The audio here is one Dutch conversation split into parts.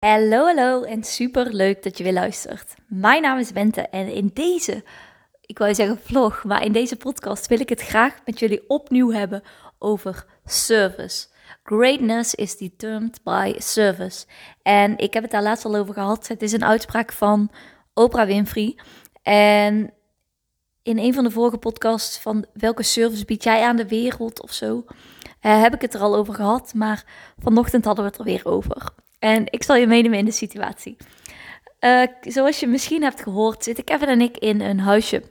Hallo, hallo en super leuk dat je weer luistert. Mijn naam is Bente en in deze, ik wou zeggen vlog, maar in deze podcast wil ik het graag met jullie opnieuw hebben over service. Greatness is determined by service. En ik heb het daar laatst al over gehad. Het is een uitspraak van Oprah Winfrey. En in een van de vorige podcasts van welke service bied jij aan de wereld of zo, uh, heb ik het er al over gehad. Maar vanochtend hadden we het er weer over. En ik zal je meenemen in de situatie. Uh, zoals je misschien hebt gehoord, zitten Kevin en ik in een huisje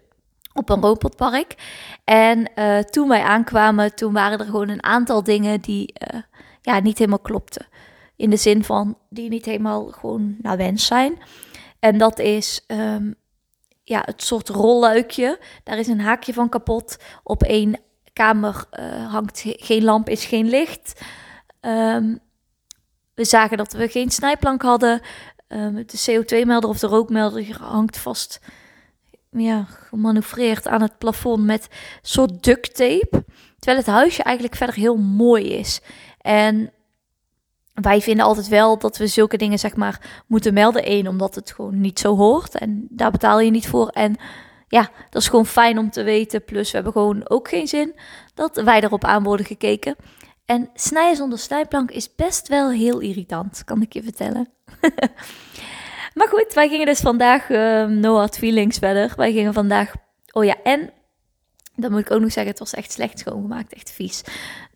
op een robotpark. En uh, toen wij aankwamen, toen waren er gewoon een aantal dingen die uh, ja, niet helemaal klopten. In de zin van die niet helemaal gewoon naar wens zijn. En dat is um, ja, het soort rolluikje. Daar is een haakje van kapot. Op één kamer hangt geen lamp, is geen licht. Um, we zagen dat we geen snijplank hadden. Um, de CO2-melder of de rookmelder hangt vast, ja, gemanoeuvreerd aan het plafond met soort duct tape. Terwijl het huisje eigenlijk verder heel mooi is. En wij vinden altijd wel dat we zulke dingen zeg maar moeten melden. Eén, omdat het gewoon niet zo hoort en daar betaal je niet voor. En ja, dat is gewoon fijn om te weten. Plus we hebben gewoon ook geen zin dat wij erop aan worden gekeken. En snijden zonder snijplank is best wel heel irritant, kan ik je vertellen. maar goed, wij gingen dus vandaag, uh, no hard feelings verder. Wij gingen vandaag, oh ja, en dan moet ik ook nog zeggen, het was echt slecht schoongemaakt, echt vies.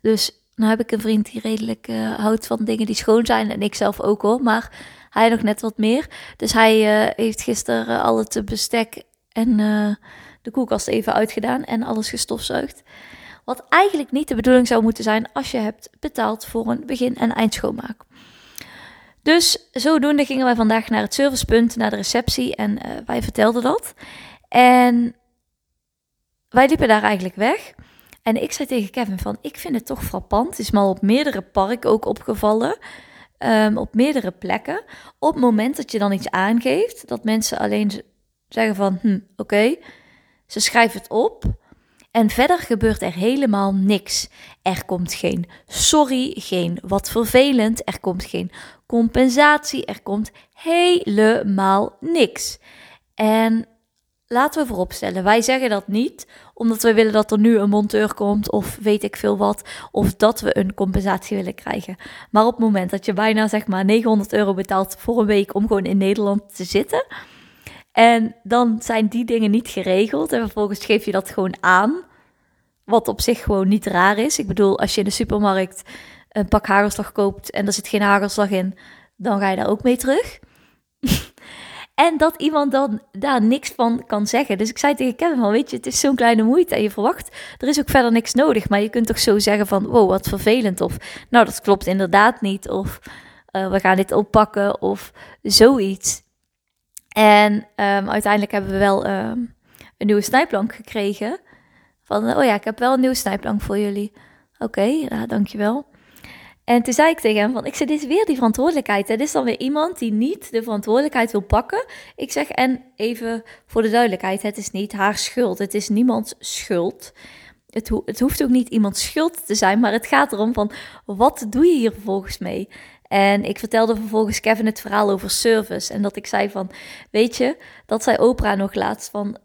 Dus nou heb ik een vriend die redelijk uh, houdt van dingen die schoon zijn. En ik zelf ook hoor, maar hij nog net wat meer. Dus hij uh, heeft gisteren al het bestek en de koelkast even uitgedaan en alles gestofzuigd. Wat eigenlijk niet de bedoeling zou moeten zijn als je hebt betaald voor een begin- en eindschoonmaak. Dus zodoende gingen wij vandaag naar het servicepunt, naar de receptie en uh, wij vertelden dat. En wij liepen daar eigenlijk weg. En ik zei tegen Kevin van, ik vind het toch frappant. Het is me al op meerdere parken ook opgevallen. Um, op meerdere plekken. Op het moment dat je dan iets aangeeft, dat mensen alleen zeggen van, hm, oké. Ze schrijven het op. En verder gebeurt er helemaal niks. Er komt geen sorry, geen wat vervelend, er komt geen compensatie, er komt helemaal niks. En laten we vooropstellen, wij zeggen dat niet omdat we willen dat er nu een monteur komt of weet ik veel wat, of dat we een compensatie willen krijgen. Maar op het moment dat je bijna zeg maar 900 euro betaalt voor een week om gewoon in Nederland te zitten, en dan zijn die dingen niet geregeld. En vervolgens geef je dat gewoon aan. Wat op zich gewoon niet raar is. Ik bedoel, als je in de supermarkt een pak hagelslag koopt en er zit geen hagelslag in, dan ga je daar ook mee terug. en dat iemand dan daar niks van kan zeggen. Dus ik zei tegen Kevin van, weet je, het is zo'n kleine moeite en je verwacht, er is ook verder niks nodig. Maar je kunt toch zo zeggen van, wow, wat vervelend. Of, nou, dat klopt inderdaad niet. Of, uh, we gaan dit oppakken. Of zoiets. En um, uiteindelijk hebben we wel um, een nieuwe snijplank gekregen. Van, oh ja, ik heb wel een nieuwe snijplank voor jullie. Oké, ja, dankjewel. En toen zei ik tegen hem van, ik zeg, dit is weer die verantwoordelijkheid. Het is dan weer iemand die niet de verantwoordelijkheid wil pakken. Ik zeg, en even voor de duidelijkheid, het is niet haar schuld. Het is niemands schuld. Het, het hoeft ook niet iemands schuld te zijn, maar het gaat erom van, wat doe je hier vervolgens mee? En ik vertelde vervolgens Kevin het verhaal over service. En dat ik zei van, weet je, dat zei Oprah nog laatst van,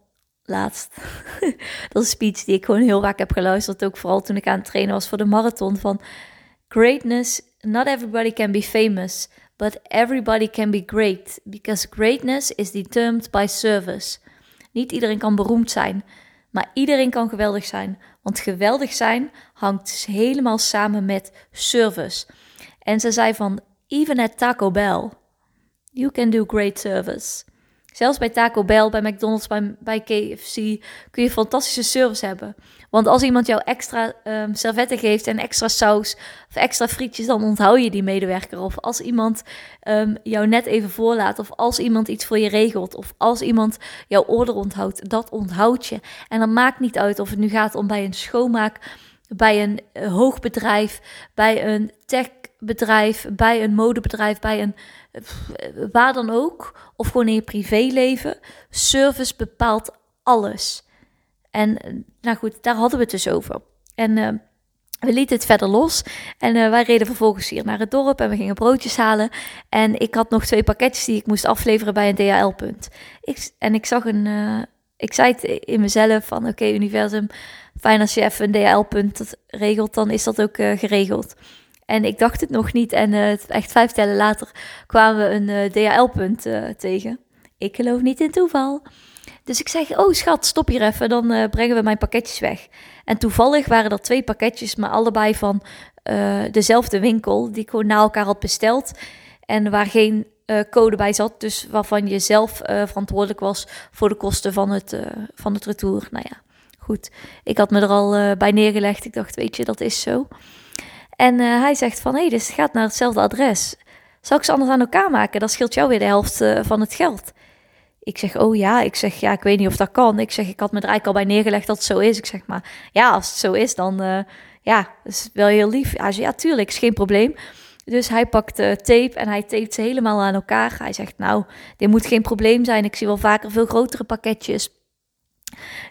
laatst. dat is een speech die ik gewoon heel vaak heb geluisterd. Ook vooral toen ik aan het trainen was voor de marathon. Van greatness, not everybody can be famous. But everybody can be great. Because greatness is determined by service. Niet iedereen kan beroemd zijn. Maar iedereen kan geweldig zijn. Want geweldig zijn hangt helemaal samen met service. En ze zei van, even at Taco Bell, you can do great service. Zelfs bij Taco Bell, bij McDonald's, bij, KFC kun je fantastische service hebben. Want als iemand jou extra um, servetten geeft en extra saus of extra frietjes, dan onthoud je die medewerker. Of als iemand um, jou net even voorlaat, of als iemand iets voor je regelt, of als iemand jouw order onthoudt, dat onthoud je. En dat maakt niet uit of het nu gaat om bij een schoonmaak, bij een uh, hoogbedrijf, bij een techbedrijf, bij een modebedrijf, bij een waar dan ook, of gewoon in je privéleven. Service bepaalt alles. En nou goed, daar hadden we het dus over. En uh, we lieten het verder los en wij reden vervolgens hier naar het dorp en we gingen broodjes halen. En ik had nog twee pakketjes die ik moest afleveren bij een DHL-punt. Ik, en ik zag een, ik zei het in mezelf van oké universum, fijn als je even een DHL-punt regelt, dan is dat ook geregeld. En ik dacht het nog niet en echt vijf tellen later kwamen we een DHL-punt tegen. Ik geloof niet in toeval. Dus ik zeg, oh schat, stop hier even, dan uh, brengen we mijn pakketjes weg. En toevallig waren er twee pakketjes, maar allebei van uh, dezelfde winkel, die ik gewoon na elkaar had besteld. En waar geen uh, code bij zat, dus waarvan je zelf verantwoordelijk was voor de kosten van het, van het retour. Nou ja, goed. Ik had me er al bij neergelegd. Ik dacht, weet je, dat is zo. En hij zegt van, hé, dus het gaat naar hetzelfde adres. Zal ik ze anders aan elkaar maken? Dat scheelt jou weer de helft van het geld. Ik zeg, oh ja. Ik zeg, ja, ik weet niet of dat kan. Ik zeg, ik had me er eigenlijk al bij neergelegd dat het zo is. Ik zeg, maar ja, als het zo is, dan uh, ja, is wel heel lief. Hij zei, ja, tuurlijk, is geen probleem. Dus hij pakt tape en hij tapet ze helemaal aan elkaar. Hij zegt, nou, dit moet geen probleem zijn. Ik zie wel vaker veel grotere pakketjes.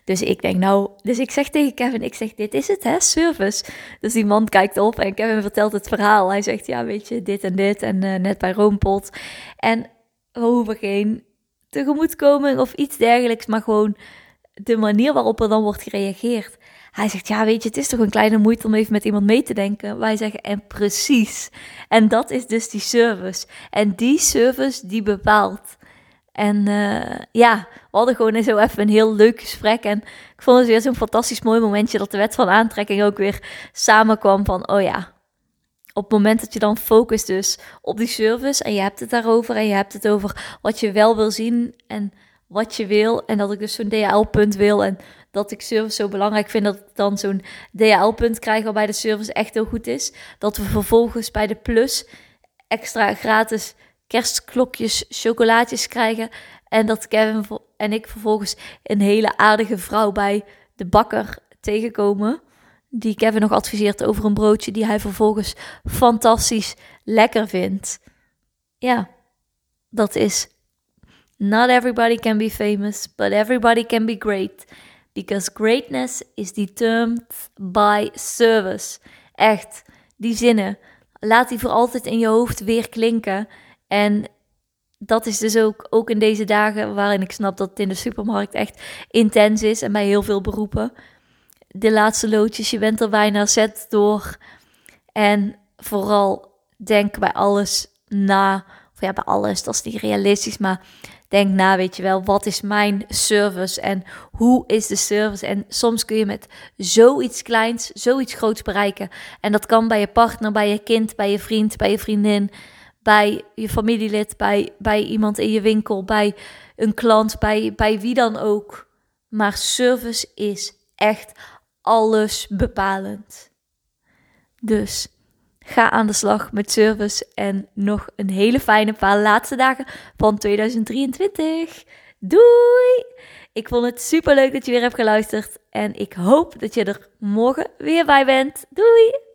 Dus ik denk, nou, dus ik zeg tegen Kevin, ik zeg, dit is het, hè, service. Dus die man kijkt op en Kevin vertelt het verhaal. Hij zegt, ja, weet je, dit en dit en uh, net bij Roompot. En we hoeven geen tegemoetkoming of iets dergelijks, maar gewoon de manier waarop er dan wordt gereageerd. Hij zegt, ja, weet je, het is toch een kleine moeite om even met iemand mee te denken. Wij zeggen, en precies. En dat is dus die service. En die service die bepaalt. En uh, ja, we hadden gewoon zo even een heel leuk gesprek. En ik vond het weer zo'n fantastisch mooi momentje dat de wet van aantrekking ook weer samenkwam van, oh ja, op het moment dat je dan focust dus op die service en je hebt het daarover en je hebt het over wat je wel wil zien en wat je wil en dat ik dus zo'n DHL-punt wil en dat ik service zo belangrijk vind dat ik dan zo'n DHL-punt krijg waarbij de service echt heel goed is. Dat we vervolgens bij de Plus extra gratis kerstklokjes, chocolaatjes krijgen en dat Kevin en ik vervolgens een hele aardige vrouw bij de bakker tegenkomen die Kevin nog adviseert over een broodje die hij vervolgens fantastisch lekker vindt. Ja, dat is. Not everybody can be famous, but everybody can be great. Because greatness is determined by service. Echt, die zinnen. Laat die voor altijd in je hoofd weer klinken. En dat is dus ook, ook in deze dagen waarin ik snap dat het in de supermarkt echt intens is en bij heel veel beroepen de laatste loodjes, je bent er bijna zet door. En vooral denk bij alles na. Of ja, bij alles, dat is niet realistisch, maar denk na, weet je wel, wat is mijn service en hoe is de service? En soms kun je met zoiets kleins, zoiets groots bereiken. En dat kan bij je partner, bij je kind, bij je vriend, bij je vriendin, bij je familielid, bij, bij iemand in je winkel, bij een klant, bij, bij wie dan ook. Maar service is echt alles bepalend. Dus ga aan de slag met service en nog een hele fijne paar laatste dagen van 2023. Doei! Ik vond het super leuk dat je weer hebt geluisterd en ik hoop dat je er morgen weer bij bent. Doei!